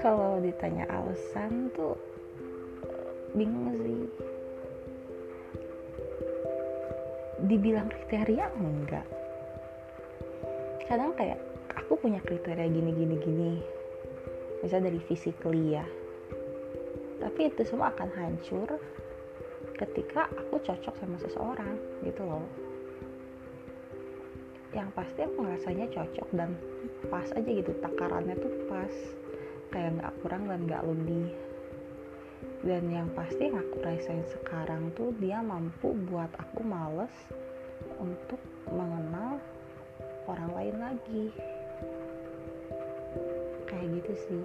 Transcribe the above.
kalau ditanya alasan tuh bingung sih. Dibilang kriteria enggak. Kadang kayak aku punya kriteria gini gini gini. Misalnya dari physically ya tapi itu semua akan hancur ketika aku cocok sama seseorang gitu loh yang pasti aku ngerasanya cocok dan pas aja gitu takarannya tuh pas. Kayak nggak kurang dan nggak lebih. Dan yang pasti yang aku rasain sekarang tuh dia mampu buat aku males untuk mengenal orang lain lagi. Kayak gitu sih